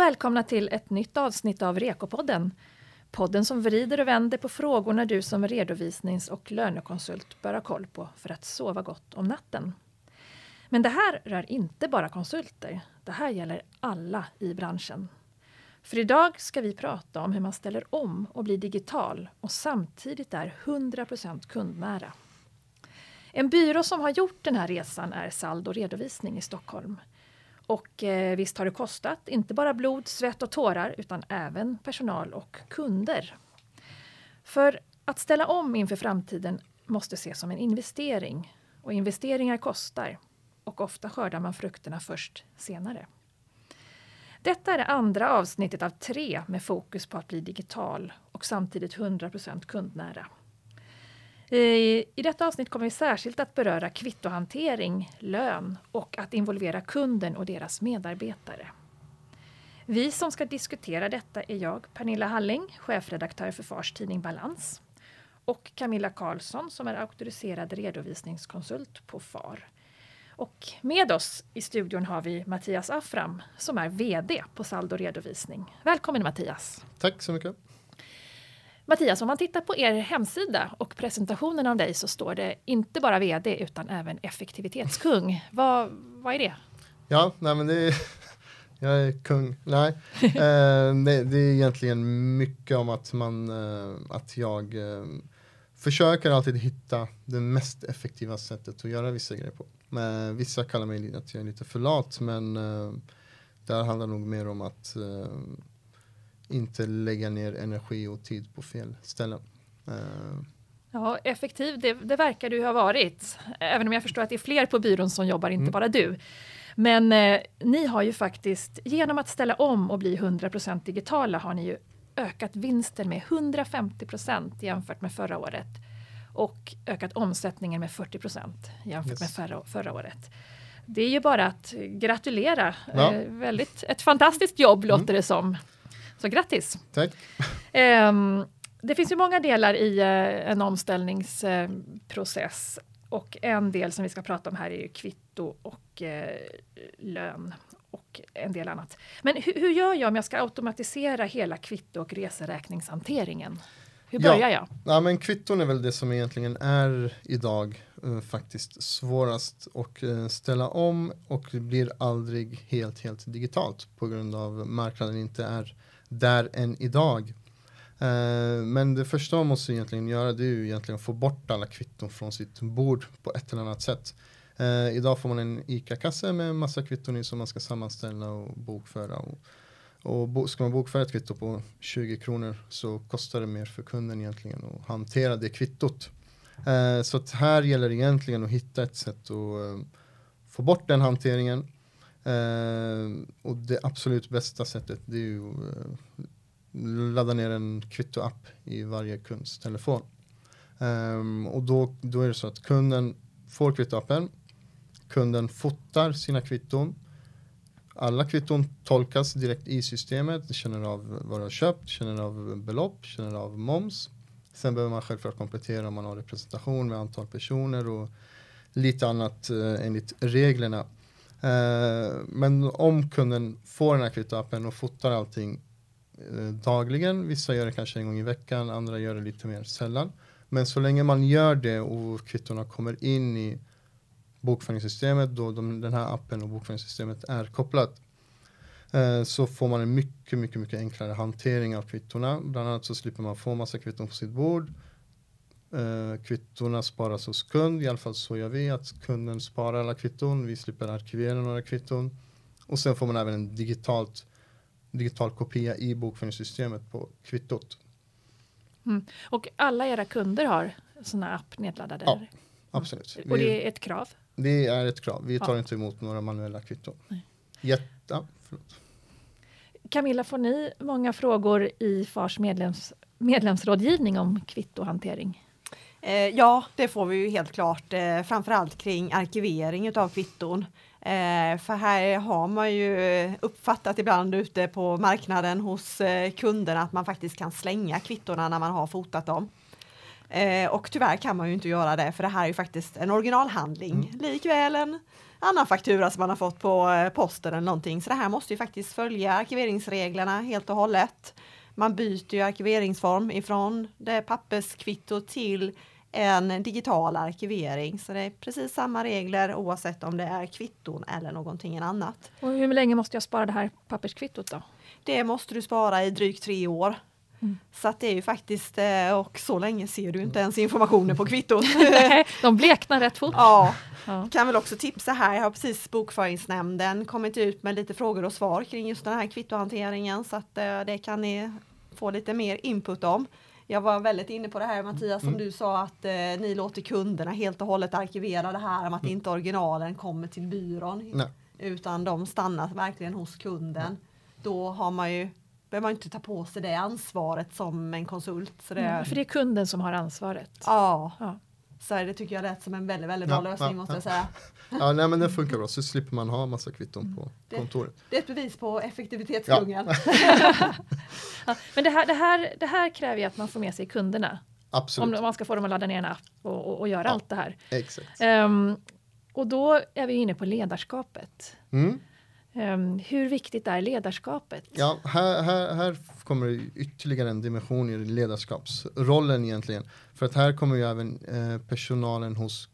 och välkomna till ett nytt avsnitt av Rekopodden. Podden som vrider och vänder på frågorna du som redovisnings och lönekonsult bör ha koll på för att sova gott om natten. Men det här rör inte bara konsulter. Det här gäller alla i branschen. För idag ska vi prata om hur man ställer om och blir digital och samtidigt är 100% kundnära. En byrå som har gjort den här resan är Saldo Redovisning i Stockholm. Och eh, visst har det kostat, inte bara blod, svett och tårar utan även personal och kunder. För att ställa om inför framtiden måste ses som en investering. Och investeringar kostar. Och ofta skördar man frukterna först senare. Detta är det andra avsnittet av tre med fokus på att bli digital och samtidigt 100% kundnära. I detta avsnitt kommer vi särskilt att beröra kvittohantering, lön och att involvera kunden och deras medarbetare. Vi som ska diskutera detta är jag, Pernilla Halling, chefredaktör för Fars tidning Balans och Camilla Karlsson som är auktoriserad redovisningskonsult på FAR. Och med oss i studion har vi Mattias Afram som är VD på Saldo Redovisning. Välkommen Mattias! Tack så mycket! Mattias, om man tittar på er hemsida och presentationen av dig så står det inte bara VD utan även effektivitetskung. vad, vad är det? Ja, nej men det är, jag är kung. Nej, eh, det, det, är egentligen mycket om att man, eh, att jag eh, försöker alltid hitta det mest effektiva sättet att göra vissa grejer på. Men vissa kallar mig att jag är lite för lat, men eh, där handlar nog mer om att eh, inte lägga ner energi och tid på fel ställen. Uh. Ja, effektiv, det, det, verkar du ha varit. Även om jag förstår att det är fler på byrån som jobbar, inte mm. bara du. Men eh, ni har ju faktiskt, genom att ställa om och bli 100% digitala, har ni ju ökat vinsten med 150% jämfört med förra året. Och ökat omsättningen med 40% jämfört yes. med förra, förra året. Det är ju bara att gratulera. Ja. Eh, väldigt, ett fantastiskt jobb låter mm. det som. Så grattis! Tack! Um, det finns ju många delar i uh, en omställningsprocess och en del som vi ska prata om här är ju kvitto och uh, lön och en del annat. Men hur, hur, gör jag om jag ska automatisera hela kvitto och reseräkningshanteringen? Hur börjar ja. jag? Ja, men kvitton är väl det som egentligen är idag uh, faktiskt svårast att uh, ställa om och blir aldrig helt, helt digitalt på grund av marknaden inte är där än idag. Uh, men det första man måste egentligen göra det är ju egentligen att få bort alla kvitton från sitt bord på ett eller annat sätt. Uh, idag får man en ICA-kasse med massa kvitton i som man ska sammanställa och bokföra. Och, och bo, ska man bokföra ett kvitto på 20 kronor så kostar det mer för kunden egentligen att hantera det kvittot. Uh, så att här gäller det egentligen att hitta ett sätt att få bort den hanteringen Uh, och det absolut bästa sättet det är ju uh, ladda ner en kvittoapp i varje kunds telefon. Um, och då, då är det så att kunden får kvittoappen, kunden fotar sina kvitton, alla kvitton tolkas direkt i systemet, känner av vad du har köpt, känner av belopp, känner av moms. Sen behöver man självklart komplettera om man har representation med antal personer och lite annat uh, enligt reglerna. Eh, men om kunden får den här kvittoappen och fotar allting eh, dagligen, vissa gör det kanske en gång i veckan, andra gör det lite mer sällan. Men så länge man gör det och kvittorna kommer in i bokföringssystemet då de, den här appen och bokföringssystemet är kopplat eh, så får man en mycket, mycket, mycket enklare hantering av kvittorna. Bland annat så slipper man få massa kvitton på sitt bord Eh, kvittorna sparas hos kund, i alla fall så gör vi att kunden sparar alla kvitton. Vi slipper arkivera några kvitton och sen får man även en digitalt, digital kopia i bokföringssystemet på kvittot. Mm. Och alla era kunder har sådana app nedladdade? Ja, absolut. Mm. Och det är ett krav? Det är ett krav. Vi tar ja. inte emot några manuella kvitton. Jätte, förlåt. Camilla, får ni många frågor i FARs medlems, medlemsrådgivning om kvittohantering? Eh, ja, det får vi ju helt klart, eh, framförallt kring arkivering av kvitton. Eh, för här har man ju uppfattat ibland ute på marknaden hos eh, kunderna att man faktiskt kan slänga kvittorna när man har fotat dem. Eh, och tyvärr kan man ju inte göra det för det här är ju faktiskt en originalhandling. Mm. Likväl en annan faktura som man har fått på eh, posten eller någonting. Så det här måste ju faktiskt följa arkiveringsreglerna helt och hållet. Man byter ju arkiveringsform ifrån det papperskvitto till en digital arkivering. Så det är precis samma regler oavsett om det är kvitton eller någonting annat. Och hur länge måste jag spara det här papperskvittot då? Det måste du spara i drygt tre år. Mm. Så att det är ju faktiskt, eh, och så länge ser du inte ens informationen på kvittot. Nej, De bleknar rätt fort. ja, Ja. kan väl också tipsa här, jag har precis Bokföringsnämnden kommit ut med lite frågor och svar kring just den här kvittohanteringen så att eh, det kan ni få lite mer input om. Jag var väldigt inne på det här Mattias som Mm. du sa att eh, ni låter kunderna helt och hållet arkivera det här om att Mm. inte originalen kommer till byrån Nej. utan de stannar verkligen hos kunden. Då har man ju behöver man inte ta på sig det ansvaret som en konsult. Så det, Mm, För det är kunden som har ansvaret. ja, Ja. Så det tycker jag lät som en väldigt, väldigt bra Ja, lösning ja, måste ja. jag säga. Ja, nej, men det funkar bra, så slipper man ha massa kvitton på Det- kontoret. Det är ett bevis på effektivitetsdjungeln. Ja. Men det här, det, här, det här kräver ju att man får med sig kunderna. Absolut, Om man ska få dem att ladda ner en app och, och, och göra Ja. allt det här. exakt. Ehm, och då är vi inne på ledarskapet. Mm. Ehm, hur viktigt är ledarskapet? Ja, här, här, här kommer det ytterligare en dimension i ledarskapsrollen egentligen. För att här kommer ju även eh, personalen hos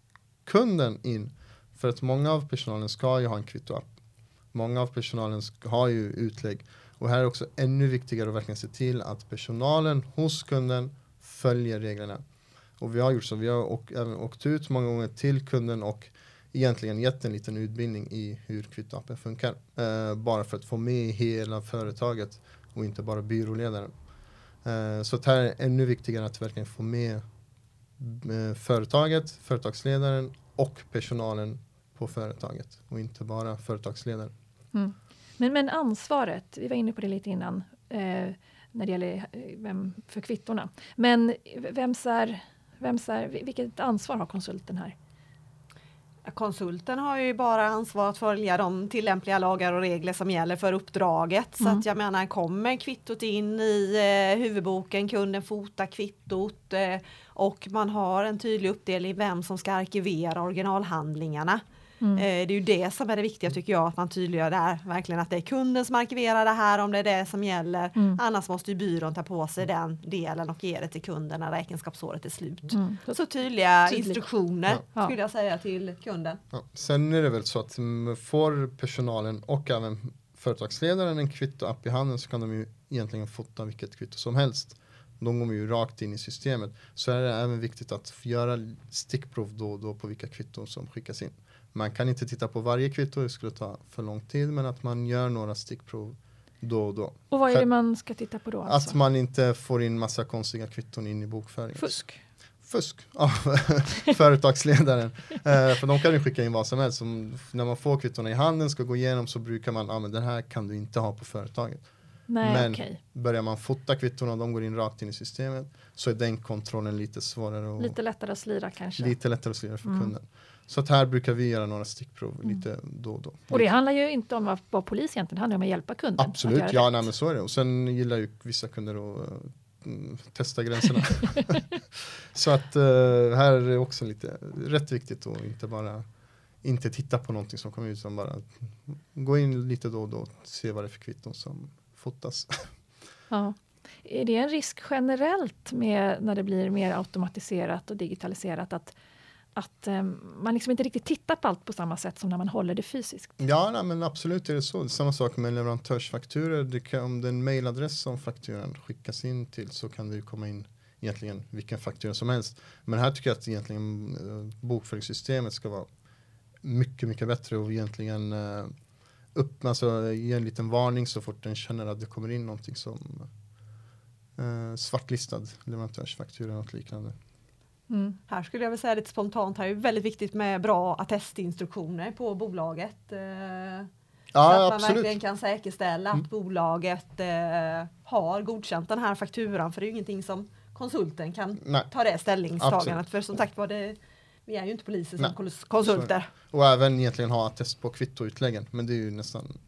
kunden in. För att många av personalen ska ju ha en kvittoapp. Många av personalen har ju utlägg. Och här är också ännu viktigare att verkligen se till att personalen hos kunden följer reglerna. Och vi har gjort så, vi har åkt, även åkt ut många gånger till kunden och egentligen gett en liten utbildning i hur kvittoappen funkar. Eh, bara för att få med hela företaget och inte bara byråledaren. Eh, så det här är ännu viktigare att verkligen få med eh, företaget, företagsledaren och personalen på företaget och inte bara företagsledaren. Mm. Men, men ansvaret, vi var inne på det lite innan, eh, när det gäller eh, vem, för kvittorna. Men vems är, vems är, vilket ansvar har konsulten här? Konsulten har ju bara ansvar att följa de tillämpliga lagar och regler som gäller för uppdraget. Så Mm. att jag menar, kommer kvittot in i eh, huvudboken, kunden fotar kvittot eh, och man har en tydlig uppdelning vem som ska arkivera originalhandlingarna. Mm. Eh, det är ju det som är det viktiga tycker jag, att man tydliggör det här, verkligen att det är kunden som arkiverar det här om det är det som gäller. Mm. Annars måste ju byrån ta på sig den delen och ge det till kunden när räkenskapsåret är slut. Mm. Så tydliga Tydligt. instruktioner Ja. skulle jag säga till kunden. Ja. Sen är det väl så att mm, får personalen och även företagsledaren en kvittoapp i handen så kan de ju egentligen fota vilket kvitto som helst. De går ju rakt in i systemet. Så är det även viktigt att göra stickprov då och då på vilka kvitton som skickas in. Man kan inte titta på varje kvitto, det skulle ta för lång tid, men att man gör några stickprov då och då. Och vad är det man ska titta på då? Alltså? Att man inte får in massa konstiga kvitton in i bokföringen. Fusk? Fusk av företagsledaren. Eh, för de kan ju skicka in vad som helst. Som, när man får kvittona i handen ska gå igenom så brukar man, ja ah, men den här kan du inte ha på företaget. Nej, Men- okej. Börjar man fota kvittona och de går in rakt in i systemet så är den kontrollen lite svårare och Lite lättare att slira kanske. lite lättare att slira för Mm. kunden. Så att här brukar vi göra några stickprov Mm. lite då och då. Och det handlar ju inte om att vara polis egentligen, det handlar om att hjälpa kunden. Absolut, ja nej, men så är det. Och sen gillar ju vissa kunder att mm, testa gränserna. så att eh, här är det också lite rätt viktigt att inte bara inte titta på någonting som kommer ut utan bara gå in lite då och då och se vad det är för kvitton som fotas. Ja. Är det en risk generellt med när det blir mer automatiserat och digitaliserat att, att eh, man liksom inte riktigt tittar på allt på samma sätt som när man håller det fysiskt? Ja, nej, men absolut är det så. Samma sak med leverantörsfakturor. Det kan, om det är en mailadress som fakturan skickas in till så kan det ju komma in egentligen vilken faktura som helst. Men här tycker jag att egentligen eh, bokföringssystemet ska vara mycket, mycket bättre och egentligen eh, upp, alltså, ge en liten varning så fort den känner att det kommer in någonting som eh, svartlistad leverantörsfaktura och något liknande. Mm. Här skulle jag väl säga lite spontant, här är det väldigt viktigt med bra attestinstruktioner på bolaget. Eh, så att Ja, man absolut. verkligen kan säkerställa att Mm. bolaget eh, har godkänt den här fakturan, för det är ju ingenting som konsulten kan Nej. ta det ställningstagandet. Absolut. För som sagt var, det, vi är ju inte poliser som Nej. kons- konsulter. Och även egentligen ha attest på kvittoutläggen. Men det är ju nästan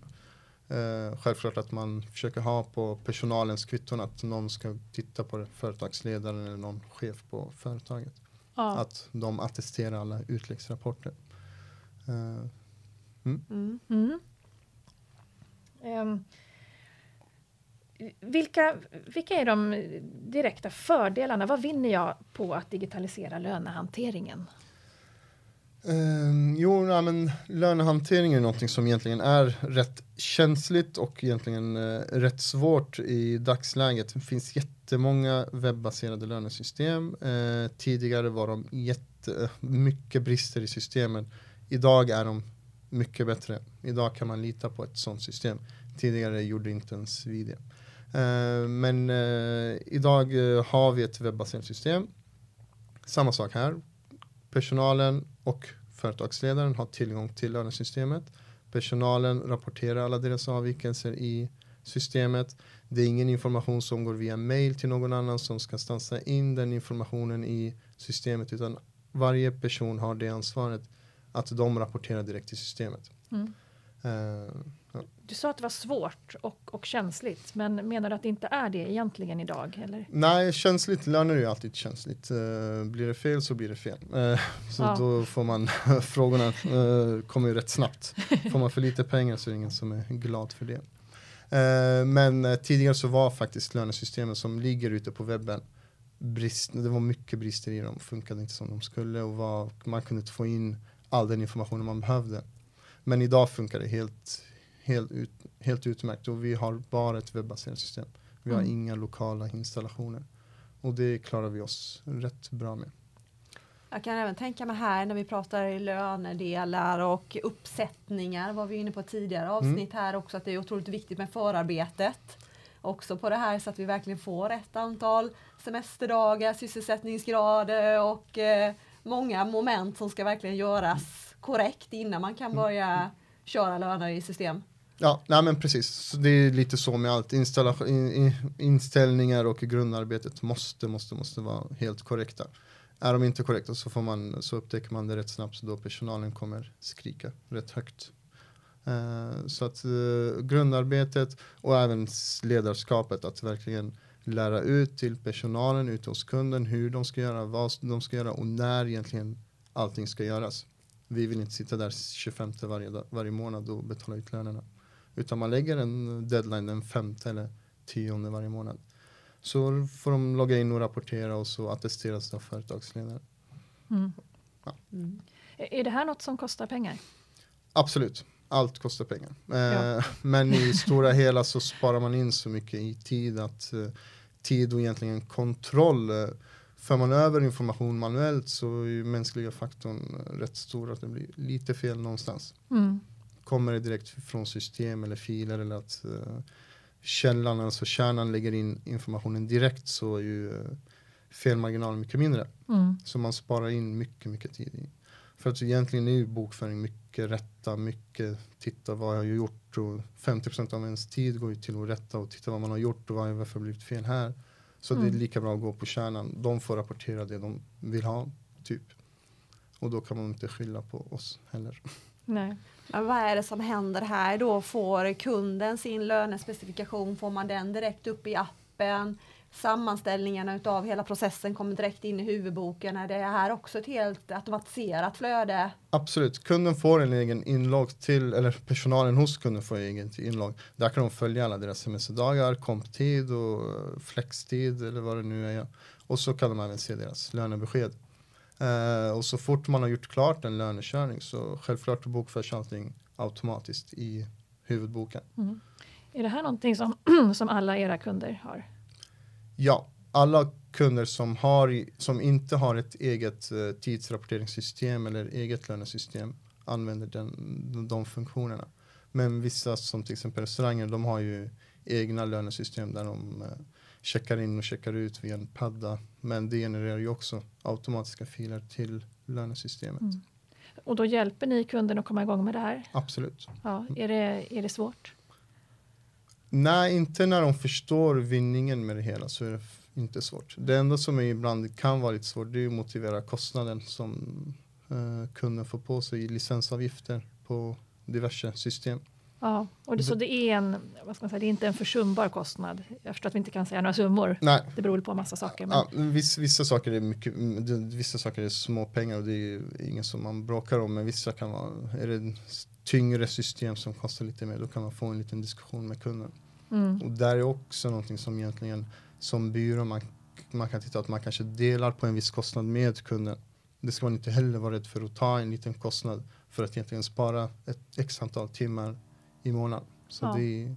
Eh, självklart att man försöker ha på personalens kvitton att någon ska titta på det, företagsledaren eller någon chef på företaget. Ja. Att de attesterar alla utläggsrapporter. Eh, Mm. Mm. Ehm, vilka, vilka är de direkta fördelarna? Vad vinner jag på att digitalisera lönehanteringen? Um, jo, nej, men lönehantering är någonting som egentligen är rätt känsligt och egentligen uh, rätt svårt i dagsläget. Det finns jättemånga webbaserade lönesystem. Uh, tidigare var de jättemycket brister i systemen. Idag är de mycket bättre. Idag kan man lita på ett sådant system. Tidigare gjorde inte ens vi det. Uh, men idag har vi ett webbaserat system. Samma sak här personalen och företagsledaren har tillgång till lönesystemet. Personalen rapporterar alla deras avvikelser i systemet. Det är ingen information som går via mail till någon annan som ska stansa in den informationen i systemet utan varje person har det ansvaret att de rapporterar direkt till systemet. Mm. Uh, Du sa att det var svårt och, och känsligt, men menar du att det inte är det egentligen idag? Eller? Nej, känsligt, löner är ju alltid känsligt. Uh, blir det fel så blir det fel. Uh, så Ja. då får man, frågorna uh, kommer ju rätt snabbt. Får man för lite pengar så är det ingen som är glad för det. Men tidigare så var faktiskt lönesystemen som ligger ute på webben brist, det var mycket brister i dem, funkade inte som de skulle och var, man kunde inte få in all den informationen man behövde. Men idag funkar det helt, helt, ut, helt utmärkt och vi har bara ett webbaserat system. Vi har Mm. inga lokala installationer. Och det klarar vi oss rätt bra med. Jag kan även tänka mig här när vi pratar lönedelar och uppsättningar var vi inne på tidigare avsnitt här också att det är otroligt viktigt med förarbetet. Också på det här så att vi verkligen får rätt antal semesterdagar, sysselsättningsgrader och eh, många moment som ska verkligen göras korrekt innan man kan börja köra löner i system. Ja, nej men precis. Så det är lite så med allt. Installa- in, inställningar och grundarbetet måste, måste, måste vara helt korrekta. Är de inte korrekta så, får man, så upptäcker man det rätt snabbt så då personalen kommer skrika rätt högt. Eh, så att eh, grundarbetet och även ledarskapet att verkligen lära ut till personalen ute hos kunden hur de ska göra, vad de ska göra och när egentligen allting ska göras. Vi vill inte sitta där 25 varje, dag, varje månad och betala ut lönerna. Utan man lägger en deadline den femte eller tionde varje månad. Så får de logga in och rapportera och så attesteras det av företagsledare. Mm. Mm. Är det här något som kostar pengar? Absolut, allt kostar pengar. Eh, Ja. Men i stora hela så sparar man in så mycket i tid att eh, tid och egentligen kontroll. Eh, för man över information manuellt så är ju mänskliga faktorn rätt stor att det blir lite fel någonstans. Mm. Kommer det direkt från system eller filer eller att uh, källan, alltså kärnan lägger in informationen direkt så är ju uh, felmarginalen mycket mindre. Mm. Så man sparar in mycket, mycket tid i. För att egentligen är ju bokföring mycket rätta, mycket titta vad jag har gjort och 50% av ens tid går ju till att rätta och titta vad man har gjort och vad, varför har blivit fel här. Så det är Mm. lika bra att gå på kärnan. De får rapportera det de vill ha, typ. Och då kan man inte skylla på oss heller. Nej. Men vad är det som händer här då? Får kunden sin lönespecifikation? Får man den direkt upp i appen? Sammanställningarna utav hela processen kommer direkt in i huvudboken. Är det här också ett helt automatiserat flöde? Absolut, kunden får en egen inlogg till, eller personalen hos kunden får en egen inlogg. Där kan de följa alla deras semesterdagar, komptid och flextid eller vad det nu är. Och så kan de även se deras lönebesked. Eh, och så fort man har gjort klart en lönekörning så självklart bokförs allting automatiskt i huvudboken. Mm. Är det här någonting som, som alla era kunder har? Ja, alla kunder som, har, som inte har ett eget eh, tidsrapporteringssystem eller eget lönesystem använder den, de, de funktionerna. Men vissa som till exempel restauranger, de har ju egna lönesystem där de eh, checkar in och checkar ut via en padda. Men det genererar ju också automatiska filer till lönesystemet. Mm. Och då hjälper ni kunden att komma igång med det här? Absolut. Ja, är, det, är det svårt? Nej, inte när de förstår vinningen med det hela så är det inte svårt. Det enda som är ibland kan vara lite svårt det är att motivera kostnaden som eh, kunden får på sig i licensavgifter på diverse system. Ja, och det, så det är, en, vad ska man säga, det är inte en försumbar kostnad. Jag förstår att vi inte kan säga några summor. Nej. Det beror på en massa saker. Men... Ja, vissa, vissa, saker är mycket, vissa saker är små pengar och det är inget som man bråkar om. Men vissa kan vara, är det tyngre system som kostar lite mer, då kan man få en liten diskussion med kunden. Mm. Och där är också någonting som egentligen som byrå man, man kan titta att man kanske delar på en viss kostnad med kunden. Det ska man inte heller vara rädd för att ta en liten kostnad för att egentligen spara ett x antal timmar i månaden. Så ja. det,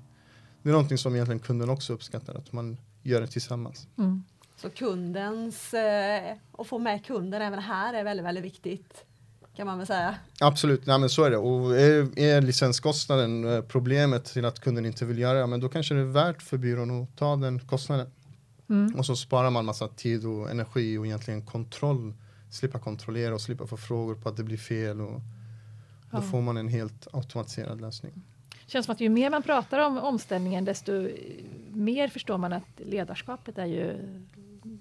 det, är någonting som egentligen kunden också uppskattar, att man gör det tillsammans. Mm. Så kundens, eh, och få med kunden även här är väldigt, väldigt viktigt kan man väl säga. Absolut, nej, men så är det. Och är, är licenskostnaden eh, problemet till att kunden inte vill göra det, men då kanske det är värt för byrån att ta den kostnaden. Mm. Och så sparar man massa tid och energi och egentligen kontroll, slippa kontrollera och slippa få frågor på att det blir fel. Och ja. Då får man en helt automatiserad lösning. Känns som att ju mer man pratar om omställningen desto mer förstår man att ledarskapet är ju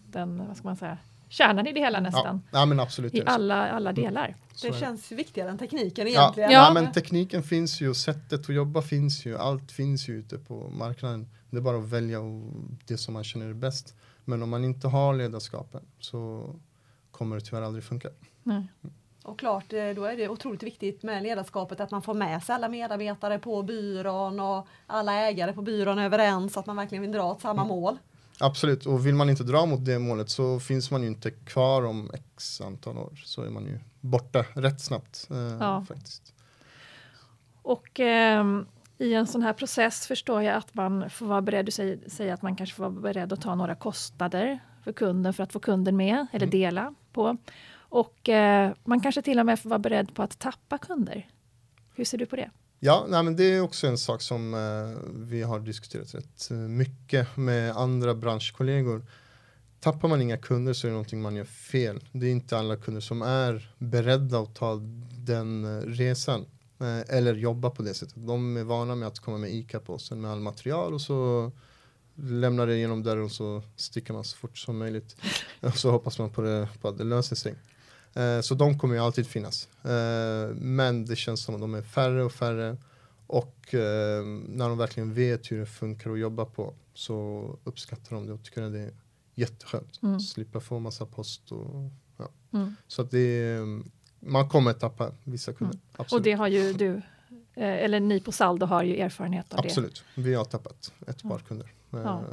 den, vad ska man säga, kärnan i det hela nästan. Ja, ja men absolut. I alla, alla mm. delar. Det känns viktigare än tekniken egentligen. Ja, ja, men tekniken finns ju, sättet att jobba finns ju, allt finns ju ute på marknaden. Det är bara att välja det som man känner är bäst. Men om man inte har ledarskapen så kommer det tyvärr aldrig funka. Nej. Och klart, eh, då är det otroligt viktigt med ledarskapet att man får med sig alla medarbetare på byrån och alla ägare på byrån överens, att man verkligen vill dra åt samma mm. mål. Absolut, och vill man inte dra mot det målet så finns man ju inte kvar om x antal år. Så är man ju borta rätt snabbt. Eh, ja. faktiskt. Och eh, i en sån här process förstår jag att man får vara beredd, du säger, säger, att man kanske får vara beredd att ta några kostnader för kunden för att få kunden med eller mm. dela på. Och eh, man kanske till och med får vara beredd på att tappa kunder. Hur ser du på det? Ja, nej, men det är också en sak som eh, vi har diskuterat rätt eh, mycket med andra branschkollegor. Tappar man inga kunder så är det någonting man gör fel. Det är inte alla kunder som är beredda att ta den eh, resan eh, eller jobba på det sättet. De är vana med att komma med ICA-påsen med all material och så lämnar det genom dörren och så sticker man så fort som möjligt. Och så hoppas man på, det, på att det löser sig. Eh, så de kommer ju alltid finnas. Eh, men det känns som att de är färre och färre. Och eh, när de verkligen vet hur det funkar att jobba på så uppskattar de det och tycker att det är jätteskönt. Mm. Slippa få massa post och ja. Mm. Så att det man kommer tappa vissa kunder. Mm. Och det har ju du, eller ni på Saldo har ju erfarenhet av Absolut. det. Absolut, vi har tappat ett par kunder. Ja.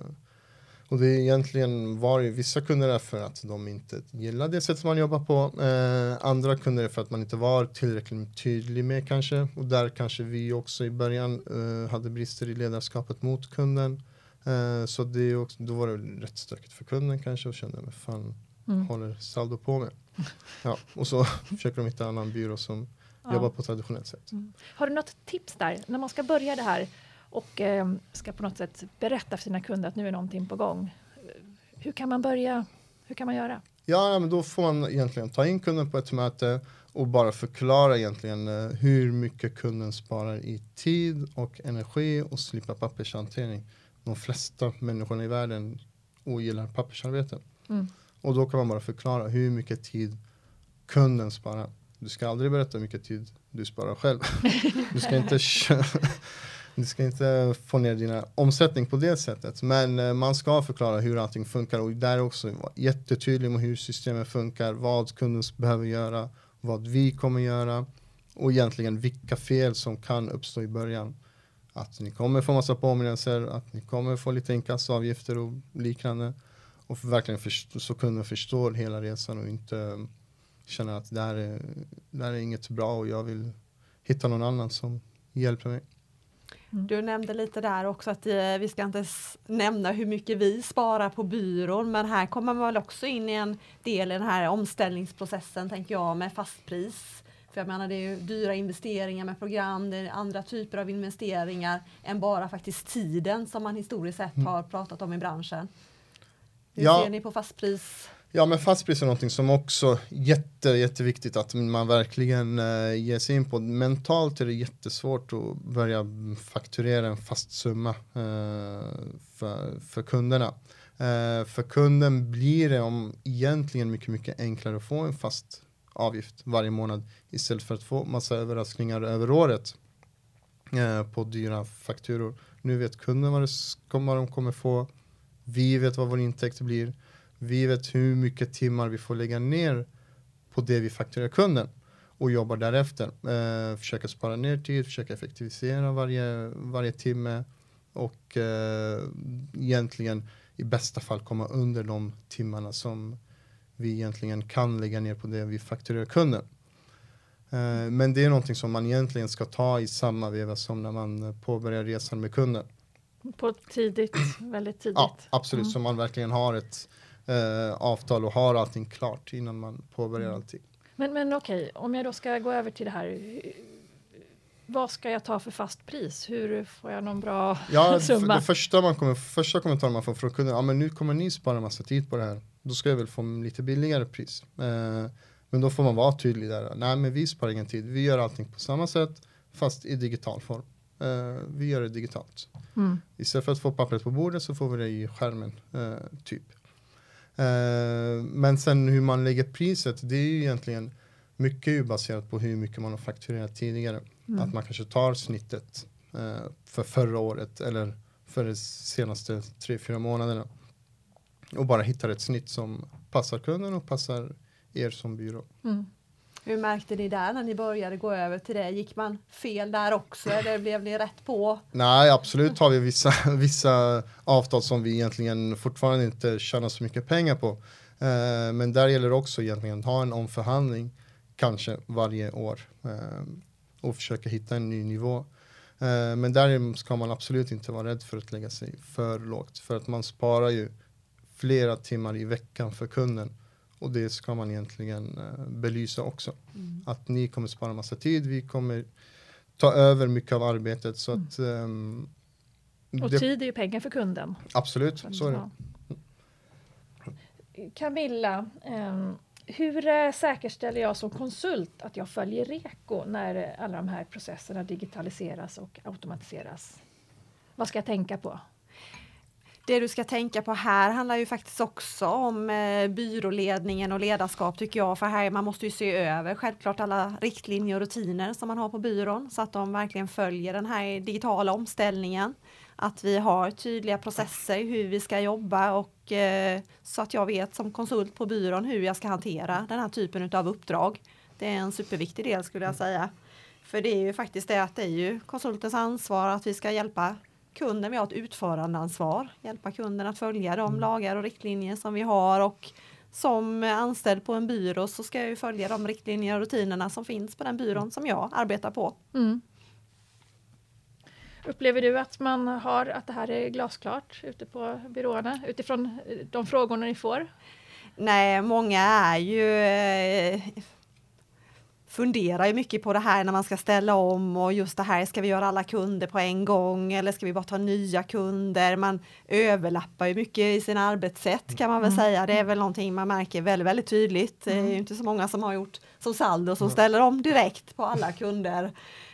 Och det är egentligen var ju vissa kunder är för att de inte gillar det sätt som man jobbar på. Eh, andra kunder är för att man inte var tillräckligt tydlig med kanske. Och där kanske vi också i början eh, hade brister i ledarskapet mot kunden. Eh, så det också, då var det rätt stökigt för kunden kanske och kände, vad fan mm. håller Saldo på med? Ja, och så försöker de hitta en annan byrå som ja. jobbar på traditionellt sätt. Mm. Har du något tips där när man ska börja det här? Och eh, ska på något sätt berätta för sina kunder att nu är någonting på gång. Hur kan man börja? Hur kan man göra? Ja, men då får man egentligen ta in kunden på ett möte och bara förklara egentligen eh, hur mycket kunden sparar i tid och energi och slippa pappershantering. De flesta människorna i världen ogillar pappersarbete. Mm. Och då kan man bara förklara hur mycket tid kunden sparar. Du ska aldrig berätta hur mycket tid du sparar själv. Du ska inte du ska inte få ner dina omsättning på det sättet. Men eh, man ska förklara hur allting funkar och där också vara jättetydlig med hur systemet funkar, vad kunden behöver göra, vad vi kommer göra och egentligen vilka fel som kan uppstå i början. Att ni kommer få massa påminnelser, att ni kommer få lite inkassoavgifter och liknande. Och verkligen förstå, så kunden förstår hela resan och inte eh, känner att det här, är, det här är inget bra och jag vill hitta någon annan som hjälper mig. Mm. Du nämnde lite där också att eh, vi ska inte nämna hur mycket vi sparar på byrån men här kommer man väl också in i en del i den här omställningsprocessen tänker jag med fastpris. För jag menar det är ju dyra investeringar med program, det är andra typer av investeringar än bara faktiskt tiden som man historiskt sett mm. har pratat om i branschen. Hur ja. ser ni på fastpris? Ja men fastpris är någonting som också jätte, jätteviktigt att man verkligen eh, ger sig in på. Mentalt är det jättesvårt att börja fakturera en fast summa eh, för, för kunderna. Eh, för kunden blir det om egentligen mycket, mycket enklare att få en fast avgift varje månad istället för att få massa överraskningar över året. eh, på dyra fakturor. Nu vet kunden vad, det, vad de kommer få. Vi vet vad vår intäkt blir. Vi vet hur mycket timmar vi får lägga ner på det vi fakturerar kunden och jobbar därefter. Eh, försöka spara ner tid, försöka effektivisera varje, varje timme och eh, egentligen i bästa fall komma under de timmarna som vi egentligen kan lägga ner på det vi fakturerar kunden. Eh, men det är någonting som man egentligen ska ta i samma veva som när man påbörjar resan med kunden. På tidigt, väldigt tidigt. Ja, absolut, Mm. så man verkligen har ett eh, avtal och har allting klart innan man påbörjar Mm. allting. Men, men okej, om jag då ska gå över till det här. Vad ska jag ta för fast pris? Hur får jag någon bra Ja, summa? det första, man kommer, första kommentaren man får från kunden, ja men nu kommer ni spara massa tid på det här. Då ska jag väl få lite billigare pris. Eh, men då får man vara tydlig där. Nej men vi sparar ingen tid, vi gör allting på samma sätt fast i digital form. Eh, vi gör det digitalt. Mm. Istället för att få pappret på bordet så får vi det i skärmen, eh, typ. Eh, men sen hur man lägger priset, det är ju egentligen mycket ju baserat på hur mycket man har fakturerat tidigare. Mm. Att man kanske tar snittet eh, för förra året eller för de senaste tre, fyra månaderna. Och bara hittar ett snitt som passar kunden och passar er som byrå. Mm. Hur märkte ni där när ni började gå över till det? Gick man fel där också eller blev ni rätt på? Nej, absolut har vi vissa, vissa avtal som vi egentligen fortfarande inte tjänar så mycket pengar på. Eh, men där gäller det också egentligen att ha en omförhandling, kanske varje år, eh, och försöka hitta en ny nivå. Eh, men där ska man absolut inte vara rädd för att lägga sig för lågt, för att man sparar ju flera timmar i veckan för kunden. Och det ska man egentligen eh, belysa också. Att ni kommer spara massa tid, vi kommer ta över mycket av arbetet. Så att, ehm, Och det, tid är ju pengar för kunden. absolut, så är det. Camilla, ehm, hur eh, säkerställer jag som konsult att jag följer REKO när eh, alla de här processerna digitaliseras och automatiseras? Vad ska jag tänka på? Det du ska tänka på här handlar ju faktiskt också om eh, byråledningen och ledarskap tycker jag. För här man måste ju se över självklart alla riktlinjer och rutiner som man har på byrån så att de verkligen följer den här digitala omställningen. Att vi har tydliga processer hur vi ska jobba och eh, så att jag vet som konsult på byrån hur jag ska hantera den här typen av uppdrag. Det är en superviktig del skulle jag säga. För det är ju faktiskt det att det är ju konsultens ansvar att vi ska hjälpa kunden. Vi har ett utförandeansvar, hjälpa kunden att följa de lagar och riktlinjer som vi har och som anställd på en byrå så ska jag ju följa de riktlinjer och rutinerna som finns på den byrån som jag arbetar på. Mm. Upplever du att man har att det här är glasklart ute på byråerna utifrån de frågorna ni får? Nej, många är ju eh, funderar ju mycket på det här när man ska ställa om och just det här, ska vi göra alla kunder på en gång eller ska vi bara ta nya kunder? Man överlappar ju mycket i sina arbetssätt kan man väl Mm. säga. Det är väl någonting man märker väldigt, väldigt tydligt. Det är Mm. ju inte så många som har gjort som Saldo som Ja. ställer om direkt på alla kunder.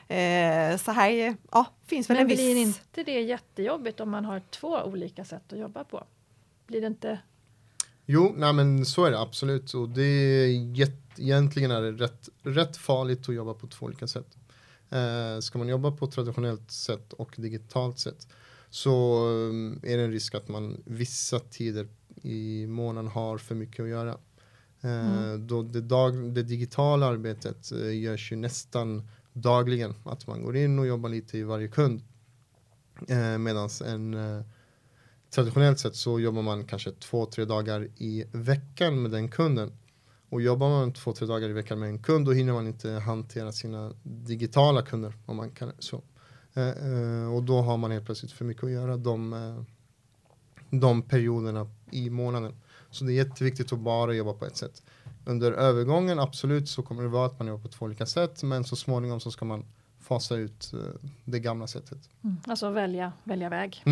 Eh, så här, ja, finns väl Men en viss... blir inte det jättejobbigt om man har två olika sätt att jobba på? Blir det inte? Jo, nej men så är det absolut. Och det är jätt, egentligen är det rätt, rätt farligt att jobba på två olika sätt. Eh, ska man jobba på traditionellt sätt och digitalt sätt så eh, är det en risk att man vissa tider i månaden har för mycket att göra. Eh, Mm. då det, dag, det digitala arbetet eh, görs ju nästan dagligen. Att man går in och jobbar lite i varje kund. Eh, Medan en traditionellt sett så jobbar man kanske två, tre dagar i veckan med den kunden. Och jobbar man två, tre dagar i veckan med en kund då hinner man inte hantera sina digitala kunder om man kan så. Eh, eh, och då har man helt plötsligt för mycket att göra de, eh, de perioderna i månaden. Så det är jätteviktigt att bara jobba på ett sätt. Under övergången absolut så kommer det vara att man jobbar på två olika sätt men så småningom så ska man fasa ut eh, det gamla sättet. Alltså välja, välja väg.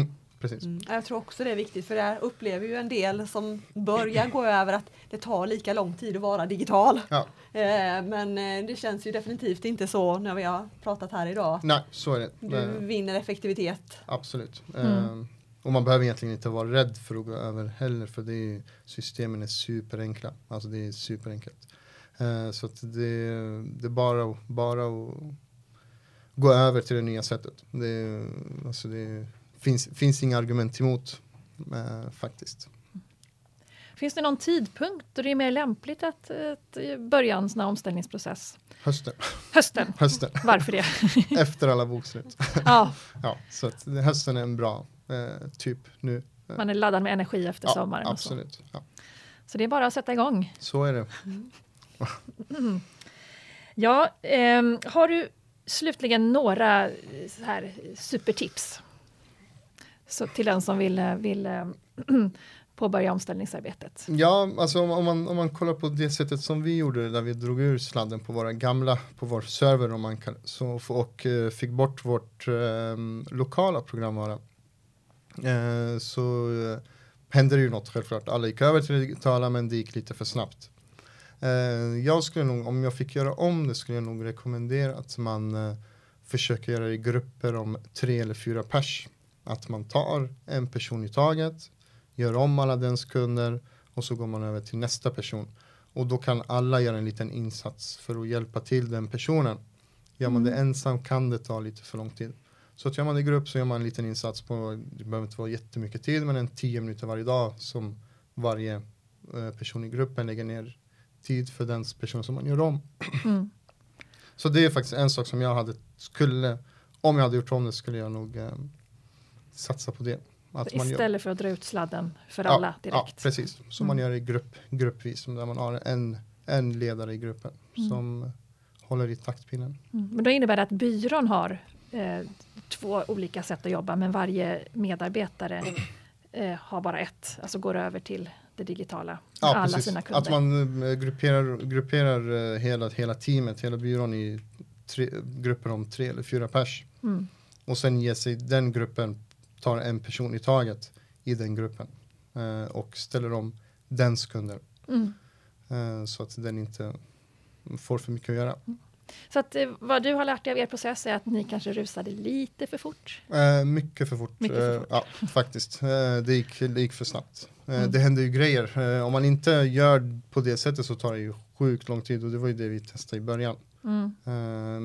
Precis. Mm. Jag tror också det är viktigt för där upplever ju en del som börjar gå över att det tar lika lång tid att vara digital. Ja. Eh, Men eh, det känns ju definitivt inte så när vi har pratat här idag. Nej, så är det. Du Eh, vinner effektivitet. Absolut. Mm. Och man behöver egentligen inte vara rädd för att gå över heller för det är, systemen är superenkla. Alltså det är superenkelt. Så att det, det är bara, bara att gå över till det nya sättet. Det, alltså det finns, finns inga argument emot eh, faktiskt. Finns det någon tidpunkt då det är mer lämpligt att, att börja en sån här omställningsprocess? Hösten. Hösten. hösten. Varför det? Efter alla bokslut. ja. ja, så att hösten är en bra eh, typ nu. Man är laddad med energi efter ja, sommaren. Absolut. Så. Ja. så det är bara att sätta igång. Så är det. Mm. Ja, eh, har du slutligen några så här supertips? Så till den som vill, eh, vill eh, påbörja omställningsarbetet? Ja, alltså om man, om man kollar på det sättet som vi gjorde där vi drog ur sladden på våra gamla, på vår server om man kan, så, och eh, fick bort vårt eh, lokala programvara. Eh, så eh, hände det ju något självklart. Alla gick över till det digitala men det gick lite för snabbt. jag skulle nog, om jag fick göra om det skulle jag nog rekommendera att man försöker göra det i grupper om tre eller fyra pers. Att man tar en person i taget gör om alla dens kunder och så går man över till nästa person. Och då kan alla göra en liten insats för att hjälpa till den personen. Gör man det mm. ensam kan det ta lite för lång tid. Så att gör man det i grupp så gör man en liten insats på, det behöver inte vara jättemycket tid, men en tio minuter varje dag som varje eh, person i gruppen lägger ner tid för den person som man gör om. Mm. Så det är faktiskt en sak som jag hade, skulle, om jag hade gjort om det skulle jag nog eh, satsa på det. Att Istället gör... för att dra ut sladden för ja, alla direkt. Ja, precis. Som mm. man gör i grupp, gruppvis, där man har en, en ledare i gruppen mm. som håller i taktpinnen. Mm. Men då innebär det att byrån har eh, två olika sätt att jobba, men varje medarbetare eh, har bara ett, alltså går över till det digitala. Ja, alla precis. Sina kunder. Att man eh, grupperar, grupperar eh, hela, hela teamet, hela byrån i tre, grupper om tre eller fyra pers. Mm. Och sen ger sig den gruppen tar en person i taget i den gruppen eh, och ställer om dens kunder. Mm. Eh, så att den inte får för mycket att göra. Mm. Så att eh, vad du har lärt dig av er process är att ni kanske rusade lite för fort? Eh, mycket för fort, mycket för fort. ja faktiskt. det, gick, det gick för snabbt. Mm. Det händer ju grejer. om man inte gör på det sättet så tar det ju sjukt lång tid och det var ju det vi testade i början. Mm.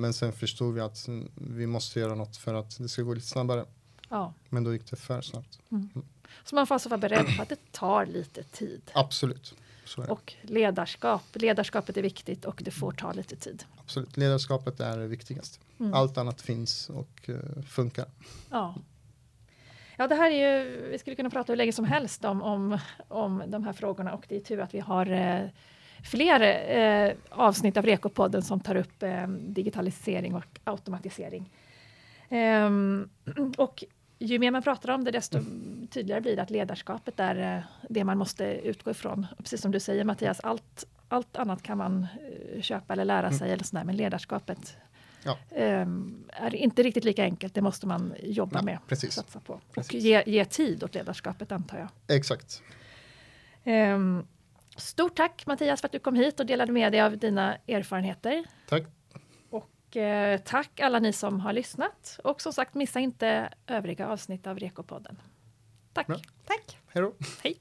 men sen förstod vi att vi måste göra något för att det ska gå lite snabbare. Ja. Men då gick det för snabbt. Mm. mm. Så man får alltså vara beredd på att det tar lite tid. Absolut. Och ledarskap. Ledarskapet är viktigt och det får ta lite tid. Absolut. Ledarskapet är det viktigaste. Mm. Allt annat finns och uh, funkar. Ja. Ja, det här är ju, vi skulle kunna prata hur länge som helst om, om, om de här frågorna och det är tur att vi har eh, fler eh, avsnitt av Rekopodden som tar upp eh, digitalisering och automatisering. Um, och ju mer man pratar om det, desto tydligare blir det att ledarskapet är eh, det man måste utgå ifrån. precis som du säger Mattias, allt, allt annat kan man eh, köpa eller lära sig, mm. eller sådär, men ledarskapet ja. um, är inte riktigt lika enkelt. Det måste man jobba ja, med. Precis. Satsa på. Precis. Och ge, ge, tid åt ledarskapet, antar jag. Exakt. Um, stort tack Mattias för att du kom hit och delade med dig av dina erfarenheter. Tack eh, tack alla ni som har lyssnat. Och som sagt, missa inte övriga avsnitt av Rekopodden. Tack! Bra. Tack! Hej då! Hej!